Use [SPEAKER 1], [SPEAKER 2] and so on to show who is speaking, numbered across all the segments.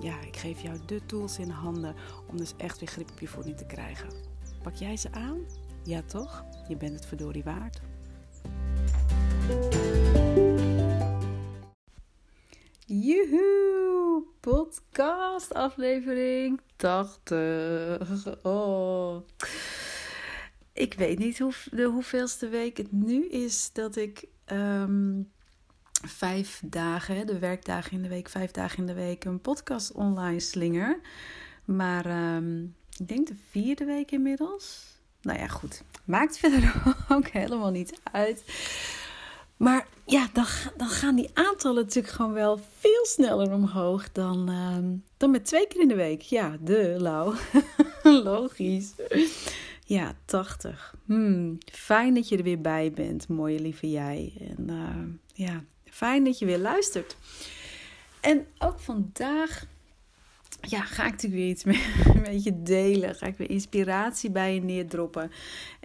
[SPEAKER 1] ja, ik geef jou de tools in handen om dus echt weer grip op je voeding te krijgen. Pak jij ze aan? Ja toch? Je bent het verdorie waard. Joehoe! Podcast aflevering 80. Oh. Ik weet niet hoe, de hoeveelste week het nu is dat ik um, vijf dagen, de werkdagen in de week, vijf dagen in de week, een podcast online slinger. Maar um, ik denk de vierde week inmiddels. Nou ja, goed. Maakt verder ook helemaal niet uit. Maar ja, dan, dan gaan die aantallen natuurlijk gewoon wel veel sneller omhoog dan, um, dan met twee keer in de week. Ja, de Lau. Logisch. Ja, 80. Hmm, fijn dat je er weer bij bent, mooie lieve jij. En uh, ja, Fijn dat je weer luistert. En ook vandaag ja, ga ik natuurlijk weer iets een beetje delen. Ga ik weer inspiratie bij je neerdroppen.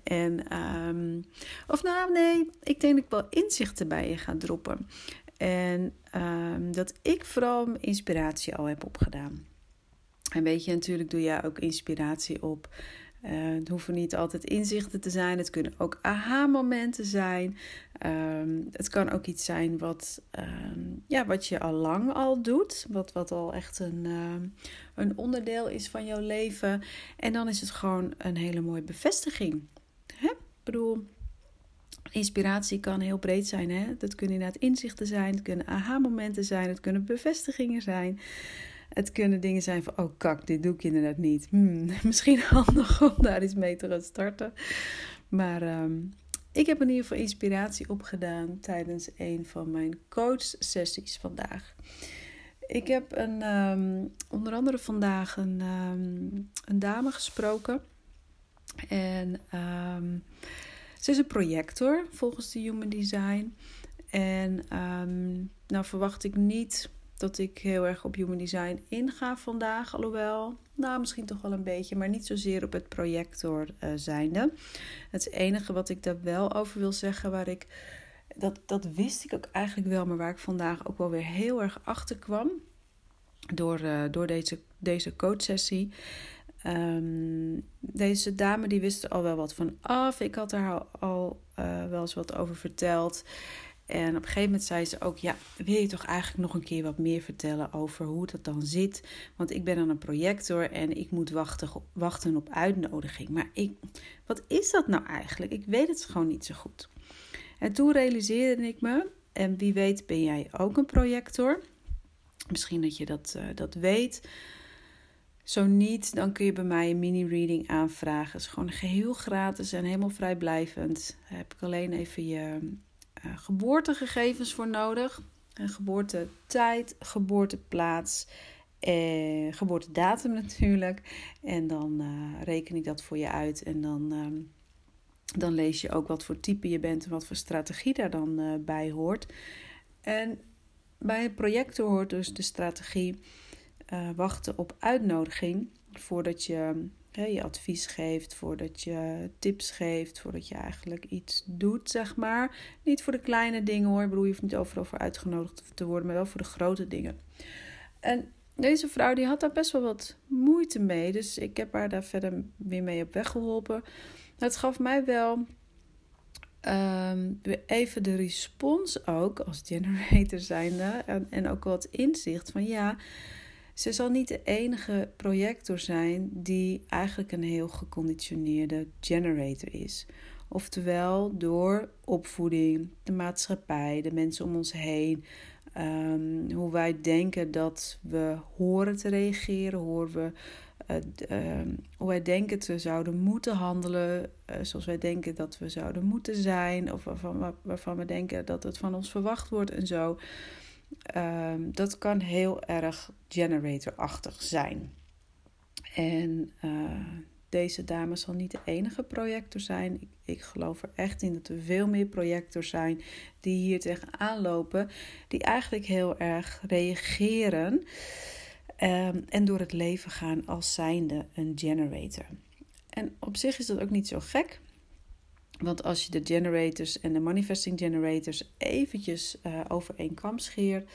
[SPEAKER 1] En, um, of nou nee, ik denk dat ik wel inzichten bij je ga droppen. En um, dat ik vooral inspiratie al heb opgedaan. En weet je, natuurlijk doe jij ook inspiratie op uh, het hoeven niet altijd inzichten te zijn. Het kunnen ook aha-momenten zijn. Um, het kan ook iets zijn wat, um, ja, wat je al lang al doet. Wat, wat al echt een, uh, een onderdeel is van jouw leven. En dan is het gewoon een hele mooie bevestiging. Hè? Ik bedoel, inspiratie kan heel breed zijn. Hè? Dat kunnen inderdaad inzichten zijn. Het kunnen aha-momenten zijn. Het kunnen bevestigingen zijn. Het kunnen dingen zijn van, oh kak, dit doe ik inderdaad niet. Hmm, misschien handig om daar eens mee te gaan starten. Maar um, ik heb in ieder geval inspiratie opgedaan tijdens een van mijn coach-sessies vandaag. Ik heb een, um, onder andere vandaag een, um, een dame gesproken. En ze is een projector volgens de Human Design. En nou verwacht ik niet dat ik heel erg op human design inga vandaag. Alhoewel, nou misschien toch wel een beetje, maar niet zozeer op het projector uh, zijnde. Het enige wat ik daar wel over wil zeggen, waar ik, dat, dat wist ik ook eigenlijk wel, maar waar ik vandaag ook wel weer heel erg achter kwam. Door, uh, door deze, deze coachsessie. Um, deze dame die wist er al wel wat van af. Ik had haar al, al uh, wel eens wat over verteld. En op een gegeven moment zei ze ook: Ja, wil je toch eigenlijk nog een keer wat meer vertellen over hoe dat dan zit? Want ik ben dan een projector en ik moet wachten, wachten op uitnodiging. Maar ik, wat is dat nou eigenlijk? Ik weet het gewoon niet zo goed. En toen realiseerde ik me, en wie weet ben jij ook een projector. Misschien dat je dat, uh, dat weet. Zo niet, dan kun je bij mij een mini-reading aanvragen. Het is gewoon geheel gratis en helemaal vrijblijvend. Heb ik alleen even je geboortegegevens voor nodig. Een geboortetijd, geboorteplaats en geboortedatum natuurlijk. En dan uh, reken ik dat voor je uit. En dan, uh, dan lees je ook wat voor type je bent en wat voor strategie daar dan bij hoort. En bij het project hoort dus de strategie wachten op uitnodiging voordat je je advies geeft, voordat je tips geeft, voordat je eigenlijk iets doet, zeg maar. Niet voor de kleine dingen hoor, ik bedoel, je hoeft niet overal voor uitgenodigd te worden, maar wel voor de grote dingen. En deze vrouw die had daar best wel wat moeite mee, dus ik heb haar daar verder weer mee op weg geholpen. Het gaf mij wel weer even de respons ook als generator zijnde en, en ook wat inzicht van ja ze zal niet de enige projector zijn die eigenlijk een heel geconditioneerde generator is. Oftewel door opvoeding, de maatschappij, de mensen om ons heen, um, hoe wij denken dat we horen te reageren, hoe, we, uh, um, hoe wij denken dat we zouden moeten handelen, uh, zoals wij denken dat we zouden moeten zijn, of waarvan we denken dat het van ons verwacht wordt en zo. Um, dat kan heel erg generatorachtig zijn. En uh, deze dame zal niet de enige projector zijn. Ik, ik, geloof er echt in dat er veel meer projectors zijn die hier tegenaan lopen, die eigenlijk heel erg reageren um, en door het leven gaan als zijnde een generator. En op zich is dat ook niet zo gek. Want als je de generators en de manifesting generators eventjes uh, over één kam scheert,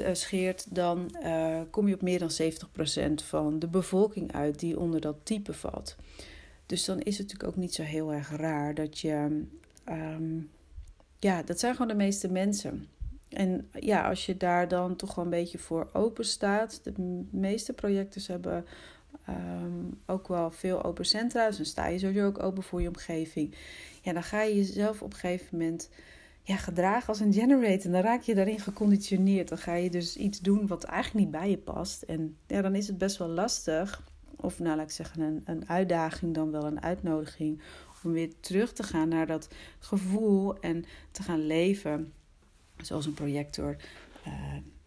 [SPEAKER 1] uh, scheert dan kom je op meer dan 70% van de bevolking uit die onder dat type valt. Dus dan is het natuurlijk ook niet zo heel erg raar dat je. Um, ja, dat zijn gewoon de meeste mensen. En ja, als je daar dan toch wel een beetje voor open staat. De meeste projecten hebben um, ook wel veel open centra. Dus dan sta je sowieso ook open voor je omgeving. Ja, dan ga je jezelf op een gegeven moment ja, gedragen als een generator. Dan raak je daarin geconditioneerd. Dan ga je dus iets doen wat eigenlijk niet bij je past. En ja, dan is het best wel lastig. Of nou, laat ik zeggen, een, een uitdaging dan wel een uitnodiging. Om weer terug te gaan naar dat gevoel en te gaan leven. Zoals een projector uh,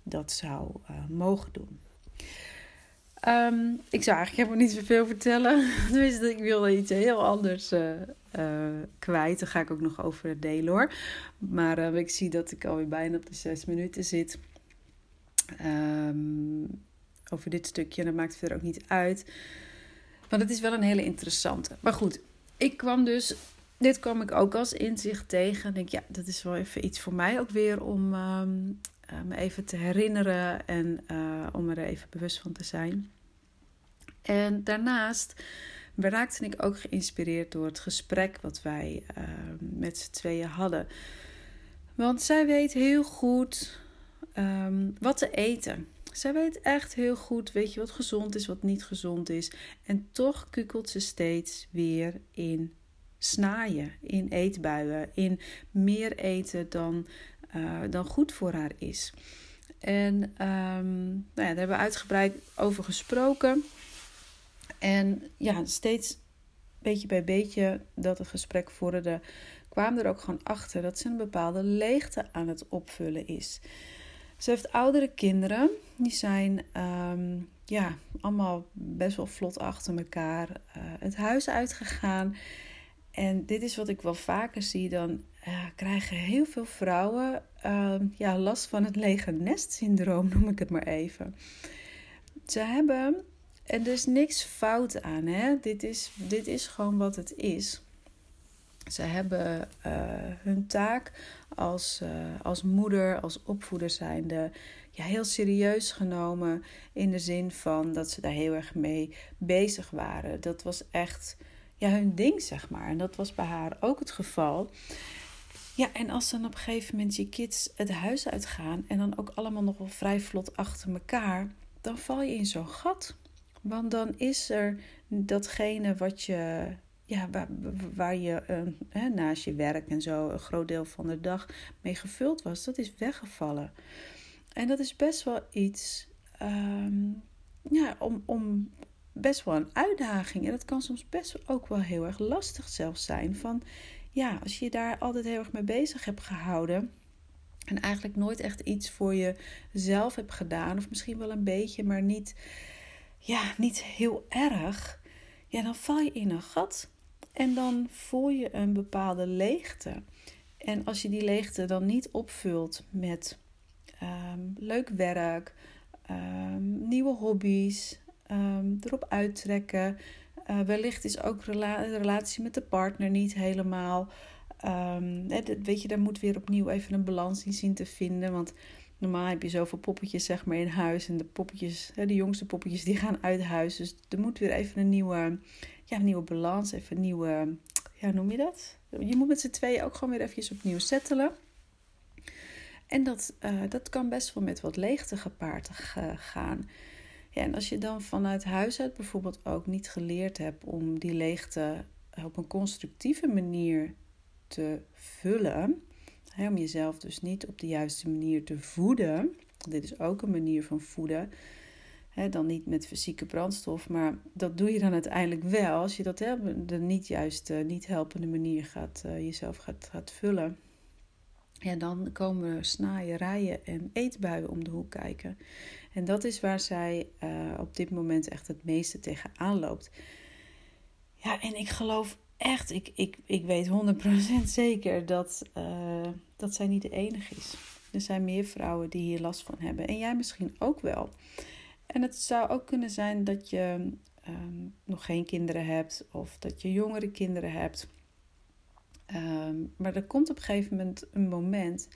[SPEAKER 1] dat zou uh, mogen doen. Um, ik zou eigenlijk helemaal niet zoveel vertellen. Dus ik wilde iets heel anders uh, kwijt. Daar ga ik ook nog over delen hoor. Maar uh, ik zie dat ik alweer bijna op de zes minuten zit. Um, over dit stukje. Dat maakt verder ook niet uit. Maar het is wel een hele interessante. Maar goed, ik kwam dus. Dit kwam ik ook als inzicht tegen. En denk, ja, dat is wel even iets voor mij ook weer om me even te herinneren en uh, om er even bewust van te zijn. En daarnaast raakte ik ook geïnspireerd door het gesprek wat wij uh, met z'n tweeën hadden. Want zij weet heel goed um, wat te eten. Zij weet echt heel goed, weet je, wat gezond is, wat niet gezond is. En toch kukelt ze steeds weer in snaaien, in eetbuien, in meer eten dan, uh, dan goed voor haar is. En um, nou ja, daar hebben we uitgebreid over gesproken. En ja, steeds beetje bij beetje dat het gesprek vorderde, kwam er ook gewoon achter dat ze een bepaalde leegte aan het opvullen is. Ze heeft oudere kinderen, die zijn um, ja, allemaal best wel vlot achter elkaar uh, het huis uitgegaan. En dit is wat ik wel vaker zie, dan uh, krijgen heel veel vrouwen uh, ja, last van het lege nest syndroom, noem ik het maar even. Ze hebben en er is niks fout aan, hè? Dit is, dit is gewoon wat het is. Ze hebben uh, hun taak als, uh, als moeder, als opvoeder zijnde, ja, heel serieus genomen. In de zin van dat ze daar heel erg mee bezig waren. Dat was echt ja, hun ding, zeg maar. En dat was bij haar ook het geval. Ja, en als dan op een gegeven moment je kids het huis uitgaan en dan ook allemaal nog wel vrij vlot achter elkaar, dan val je in zo'n gat. Want dan is er datgene wat je, ja, waar, je hè, naast je werk en zo een groot deel van de dag mee gevuld was, dat is weggevallen. En dat is best wel iets, um, ja, om, om best wel een uitdaging. En dat kan soms best ook wel heel erg lastig zelfs zijn. Van ja, als je daar altijd heel erg mee bezig hebt gehouden. En eigenlijk nooit echt iets voor jezelf hebt gedaan. Of misschien wel een beetje, maar niet ja, niet heel erg, ja, dan val je in een gat en dan voel je een bepaalde leegte. En als je die leegte dan niet opvult met um, leuk werk, um, nieuwe hobby's, um, erop uittrekken. Uh, wellicht is ook de relatie met de partner niet helemaal. weet je, daar moet weer opnieuw even een balans in zien te vinden. Want Normaal heb je zoveel poppetjes zeg maar in huis. En de poppetjes, de jongste poppetjes, die gaan uit huis. Dus er moet weer even een nieuwe, ja, nieuwe balans. Even een nieuwe, ja, noem je dat? Je moet met z'n tweeën ook gewoon weer eventjes opnieuw settelen. En dat, uh, dat kan best wel met wat leegte gepaard gaan. Ja, en als je dan vanuit huis uit bijvoorbeeld ook niet geleerd hebt om die leegte op een constructieve manier te vullen, om jezelf dus niet op de juiste manier te voeden. Dit is ook een manier van voeden. dan niet met fysieke brandstof, maar dat doe je dan uiteindelijk wel als je dat op de niet juiste, niet helpende manier gaat, uh, jezelf gaat, gaat vullen. Ja, dan komen snaaien, rijen en eetbuien om de hoek kijken. En dat is waar zij uh, op dit moment echt het meeste tegenaan loopt. Ja, en ik geloof echt, ik, ik, ik weet 100% zeker dat, uh, dat zij niet de enige is. Er zijn meer vrouwen die hier last van hebben. En jij misschien ook wel. En het zou ook kunnen zijn dat je um, nog geen kinderen hebt of dat je jongere kinderen hebt. Um, maar er komt op een gegeven moment een moment.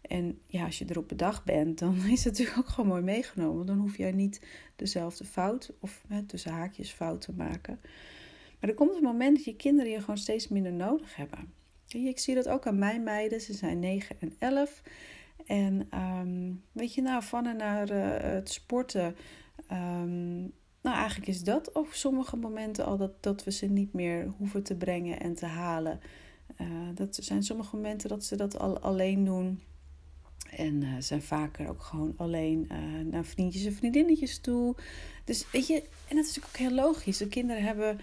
[SPEAKER 1] En ja, als je erop bedacht bent, dan is het natuurlijk ook gewoon mooi meegenomen. Dan hoef jij niet dezelfde fout of hè, tussen haakjes fout te maken. Maar er komt een moment dat je kinderen je gewoon steeds minder nodig hebben. Ik zie dat ook aan mijn meiden. Ze zijn 9 en 11. En um, weet je, nou, van en naar uh, het sporten. Um, nou, eigenlijk is dat op sommige momenten al dat, dat we ze niet meer hoeven te brengen en te halen. Uh, dat zijn sommige momenten dat ze dat al alleen doen. En uh, zijn vaker ook gewoon alleen uh, naar vriendjes en vriendinnetjes toe. Dus weet je, en dat is natuurlijk ook heel logisch. De kinderen hebben,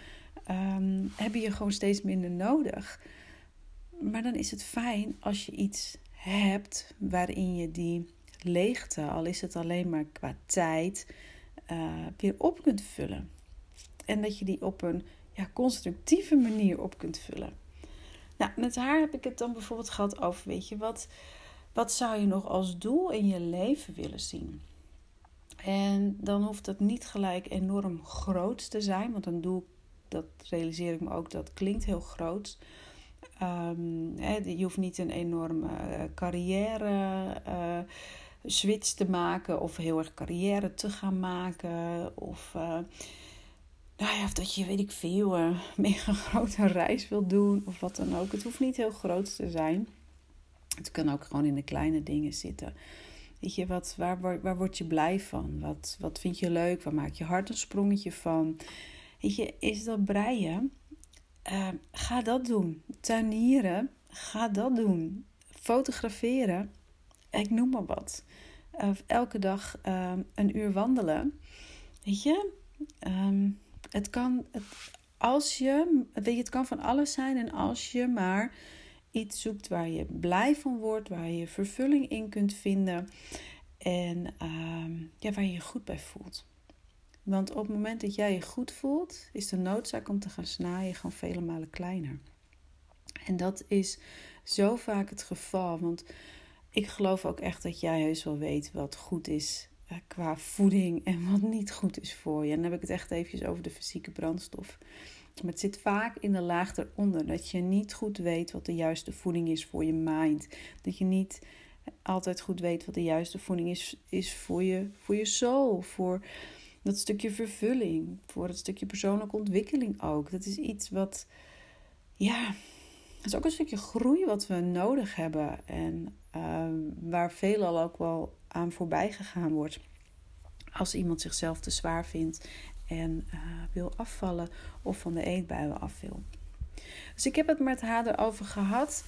[SPEAKER 1] um, hebben je gewoon steeds minder nodig. Maar dan is het fijn als je iets hebt waarin je die leegte, al is het alleen maar qua tijd, uh, weer op kunt vullen. En dat je die op een ja, constructieve manier op kunt vullen. Nou, met haar heb ik het dan bijvoorbeeld gehad over, weet je, wat, wat zou je nog als doel in je leven willen zien? En dan hoeft dat niet gelijk enorm groot te zijn, want een doel, dat realiseer ik me ook, dat klinkt heel groot. Um, je hoeft niet een enorme uh, carrière uh, switch te maken of heel erg carrière te gaan maken. Of, uh, nou ja, of dat je, weet ik veel, een mega grote reis wil doen of wat dan ook. Het hoeft niet heel groot te zijn. Het kan ook gewoon in de kleine dingen zitten. Weet je, wat, waar, waar, word je blij van? Wat, wat vind je leuk? Waar maak je hart een sprongetje van? Weet je, is dat breien? Uh, ga dat doen. Tuinieren, ga dat doen. Fotograferen, ik noem maar wat. Elke dag uh, een uur wandelen. Weet je, um, het kan, het, als je, weet je, het kan van alles zijn. En als je maar iets zoekt waar je blij van wordt, waar je vervulling in kunt vinden en um, ja, waar je je goed bij voelt. Want op het moment dat jij je goed voelt, is de noodzaak om te gaan snijden gewoon vele malen kleiner. En dat is zo vaak het geval. Want ik geloof ook echt dat jij heus wel weet wat goed is uh, qua voeding en wat niet goed is voor je. En dan heb ik het echt eventjes over de fysieke brandstof. Maar het zit vaak in de laag eronder. Dat je niet goed weet wat de juiste voeding is voor je mind. Dat je niet altijd goed weet wat de juiste voeding is, is voor, je, voor je soul. Voor dat stukje vervulling. Voor het stukje persoonlijke ontwikkeling ook. Dat is iets wat, ja, dat is ook een stukje groei wat we nodig hebben. En uh, waar veelal ook wel aan voorbij gegaan wordt. Als iemand zichzelf te zwaar vindt en uh, wil afvallen of van de eetbuien af wil. Dus ik heb het met haar erover gehad.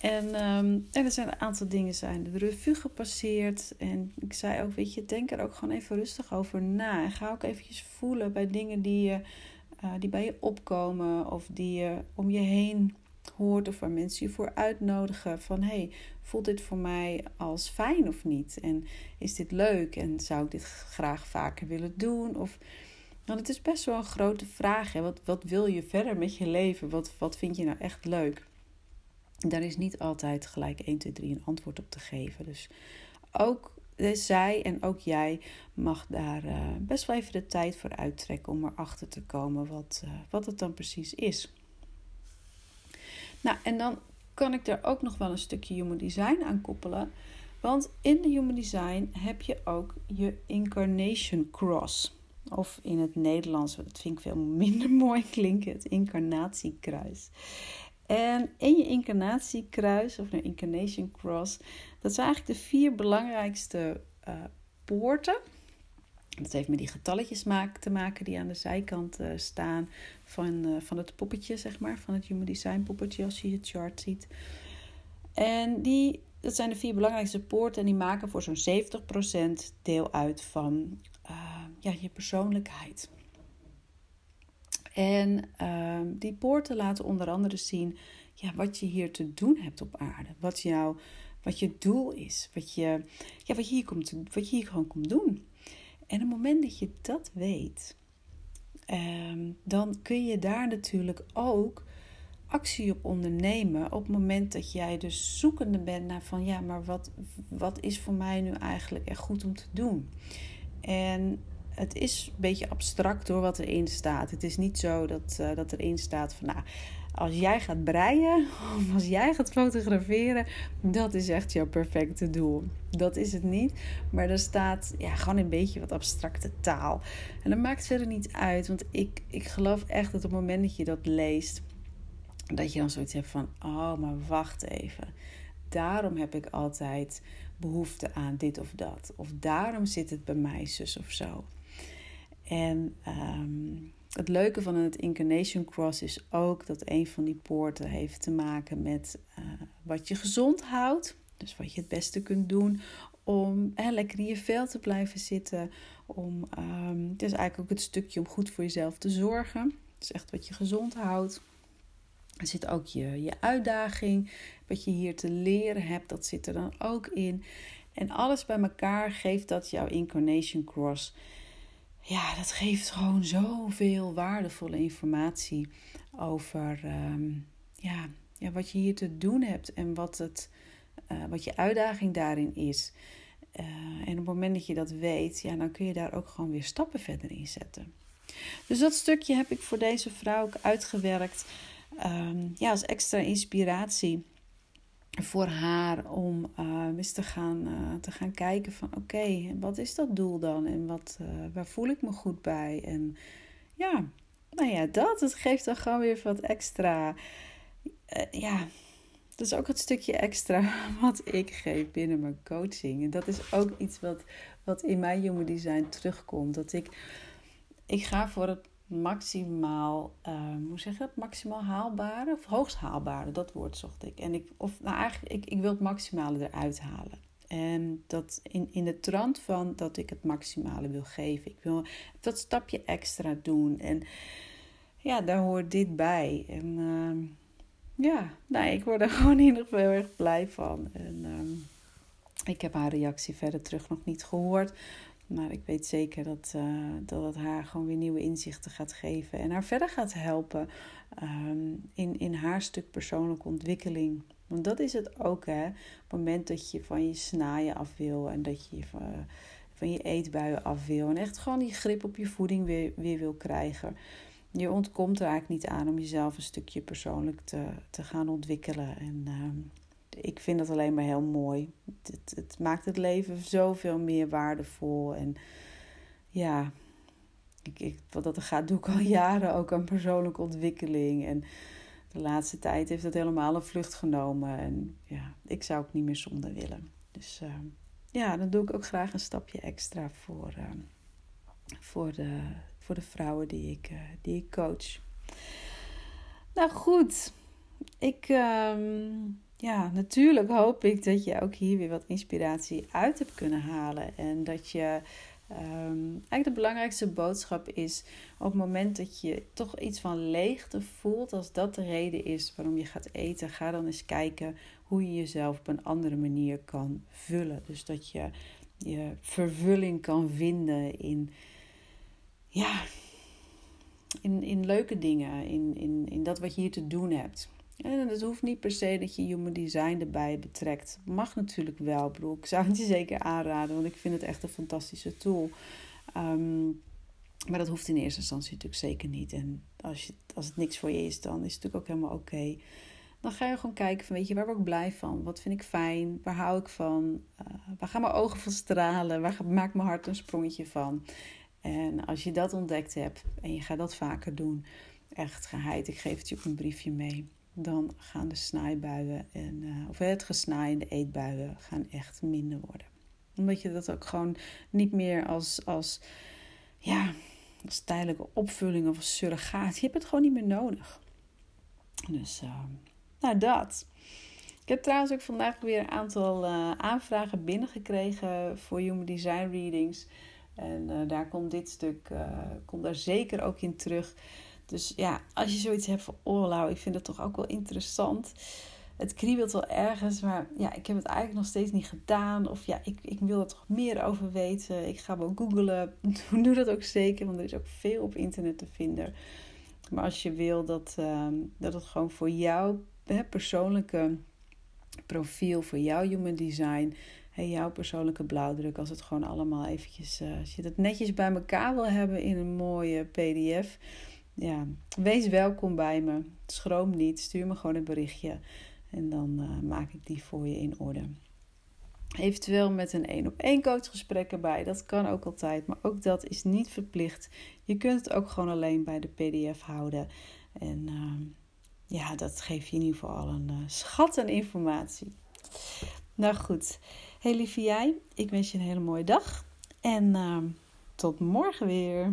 [SPEAKER 1] En, um, en er zijn een aantal dingen zijn de revue gepasseerd. En ik zei ook, weet je, denk er ook gewoon even rustig over na. En ga ook eventjes voelen bij dingen die, je, uh, die bij je opkomen. Of die je om je heen hoort. Of waar mensen je voor uitnodigen. Van, hey, voelt dit voor mij als fijn of niet? En is dit leuk? En zou ik dit graag vaker willen doen? Of... Want het is best wel een grote vraag. Hè? Wat, wat wil je verder met je leven? Wat, wat vind je nou echt leuk? Daar is niet altijd gelijk 1, 2, 3 een antwoord op te geven. Dus ook zij en ook jij mag daar uh, best wel even de tijd voor uittrekken om erachter te komen wat, uh, wat het dan precies is. Nou, en dan kan ik daar ook nog wel een stukje human design aan koppelen. Want in de human design heb je ook je incarnation cross. Of in het Nederlands, dat vind ik veel minder mooi klinken, het incarnatiekruis. En in je incarnatiekruis, of een incarnation cross, dat zijn eigenlijk de vier belangrijkste uh, poorten. Dat heeft met die getalletjes te maken die aan de zijkant uh, staan van, uh, van het poppetje, zeg maar, van het Human Design poppetje, als je je chart ziet. En die, dat zijn de vier belangrijkste poorten en die maken voor zo'n 70% deel uit van ja, je persoonlijkheid. En uh, die poorten laten onder andere zien ja, wat je hier te doen hebt op aarde. Wat, jou, wat je doel is. Wat je, ja, wat, je hier komt, wat je hier gewoon komt doen. En op het moment dat je dat weet, ehm, dan kun je daar natuurlijk ook actie op ondernemen. Op het moment dat jij dus zoekende bent naar van ja, maar wat, wat is voor mij nu eigenlijk echt goed om te doen? En het is een beetje abstract door wat erin staat. Het is niet zo dat, uh, dat erin staat van nou, als jij gaat breien of als jij gaat fotograferen, dat is echt jouw perfecte doel. Dat is het niet. Maar er staat ja, gewoon een beetje wat abstracte taal. En dat maakt verder niet uit. Want ik, ik geloof echt dat op het moment dat je dat leest, dat je dan zoiets hebt van: oh, maar wacht even. Daarom heb ik altijd behoefte aan dit of dat. Of daarom zit het bij mij zus of zo. En um, het leuke van het Incarnation Cross is ook dat een van die poorten heeft te maken met uh, wat je gezond houdt. Dus wat je het beste kunt doen om eh, lekker in je vel te blijven zitten. Om, um, het is eigenlijk ook het stukje om goed voor jezelf te zorgen. Het is echt wat je gezond houdt. Er zit ook je, je uitdaging, wat je hier te leren hebt, dat zit er dan ook in. En alles bij elkaar geeft dat jouw Incarnation Cross ja, dat geeft gewoon zoveel waardevolle informatie over ehm, ja, wat je hier te doen hebt en wat, het, uh, wat je uitdaging daarin is. Uh, en op het moment dat je dat weet, ja, dan kun je daar ook gewoon weer stappen verder in zetten. Dus dat stukje heb ik voor deze vrouw ook uitgewerkt. Um, ja, als extra inspiratie voor haar om uh, eens te gaan, uh, te gaan kijken van oké, wat is dat doel dan en wat, uh, waar voel ik me goed bij? En ja, nou ja, dat, het geeft dan gewoon weer wat extra. ja, dat is ook het stukje extra wat ik geef binnen mijn coaching. En dat is ook iets wat, wat in mijn jonge design terugkomt. Dat ik, ik ga voor het maximaal, uh, hoe zeg je dat? Maximaal haalbare of hoogst haalbare, dat woord zocht ik. En ik, of nou eigenlijk, ik, ik wil het maximale eruit halen. En dat in, in de trant van dat ik het maximale wil geven. Ik wil dat stapje extra doen. En ja, daar hoort dit bij. En uh, ja, nou, ik word er gewoon in ieder geval heel erg blij van. En uh, ik heb haar reactie verder terug nog niet gehoord. Maar ik weet zeker dat, uh, dat het haar gewoon weer nieuwe inzichten gaat geven. En haar verder gaat helpen um, in, in haar stuk persoonlijke ontwikkeling. Want dat is het ook, hè. Op het moment dat je van je snaaien af wil en dat je van, van je eetbuien af wil. En echt gewoon die grip op je voeding weer, weer wil krijgen. Je ontkomt er eigenlijk niet aan om jezelf een stukje persoonlijk te, te gaan ontwikkelen. En... Uh, ik vind dat alleen maar heel mooi. Het, het maakt het leven zoveel meer waardevol. En ja, ik, ik, wat dat er gaat, doe ik al jaren ook aan persoonlijke ontwikkeling. En de laatste tijd heeft het helemaal een vlucht genomen. En ja, ik zou ook niet meer zonder willen. Dus uh, ja, dan doe ik ook graag een stapje extra voor, uh, voor, de, voor de vrouwen die ik, uh, die ik coach. Nou goed, ik. Uh, ja, natuurlijk hoop ik dat je ook hier weer wat inspiratie uit hebt kunnen halen. En dat je. Um, eigenlijk de belangrijkste boodschap is op het moment dat je toch iets van leegte voelt, als dat de reden is waarom je gaat eten, ga dan eens kijken hoe je jezelf op een andere manier kan vullen. Dus dat je je vervulling kan vinden in, ja, in, in leuke dingen, in, in, in dat wat je hier te doen hebt. En het hoeft niet per se dat je human design erbij betrekt. Mag natuurlijk wel. Bedoel, ik zou het je zeker aanraden, want ik vind het echt een fantastische tool. Um, maar dat hoeft in eerste instantie natuurlijk zeker niet. En als, je, als het niks voor je is, dan is het natuurlijk ook helemaal oké. Dan ga je gewoon kijken van, weet je, waar word ik blij van? Wat vind ik fijn? Waar hou ik van? Uh, waar gaan mijn ogen van stralen? Waar maakt mijn hart een sprongetje van? En als je dat ontdekt hebt en je gaat dat vaker doen, echt geheid, ik geef het je op een briefje mee dan gaan de snijbuien en, uh, of het gesnaai de eetbuien gaan echt minder worden. Omdat je dat ook gewoon niet meer als, als, ja, als tijdelijke opvulling of als je hebt het gewoon niet meer nodig. Dus, uh, nou dat. Ik heb trouwens ook vandaag weer een aantal uh, aanvragen binnengekregen voor Human Design Readings. En daar komt dit stuk komt daar zeker ook in terug. Dus ja, als je zoiets hebt oh Lau, ik vind het toch ook wel interessant. het kriebelt wel ergens, maar ja, ik heb het eigenlijk nog steeds niet gedaan. Of ja, ik, ik wil er toch meer over weten. Ik ga wel googlen. Doe dat ook zeker, want er is ook veel op internet te vinden. Maar als je wil dat, uh, dat het gewoon voor jouw persoonlijke profiel, voor jouw human design, hey, jouw persoonlijke blauwdruk, als het gewoon allemaal eventjes, uh, als je dat netjes bij elkaar wil hebben in een mooie PDF, ja, wees welkom bij me. Schroom niet, stuur me gewoon een berichtje en dan uh, maak ik die voor je in orde. Eventueel met een één op één coachgesprek erbij. Dat kan ook altijd, maar ook dat is niet verplicht. Je kunt het ook gewoon alleen bij de PDF houden. En uh, ja, dat geeft je in ieder geval al een uh, schat aan informatie. Nou goed, hey lieve jij, ik wens je een hele mooie dag. En uh, tot morgen weer.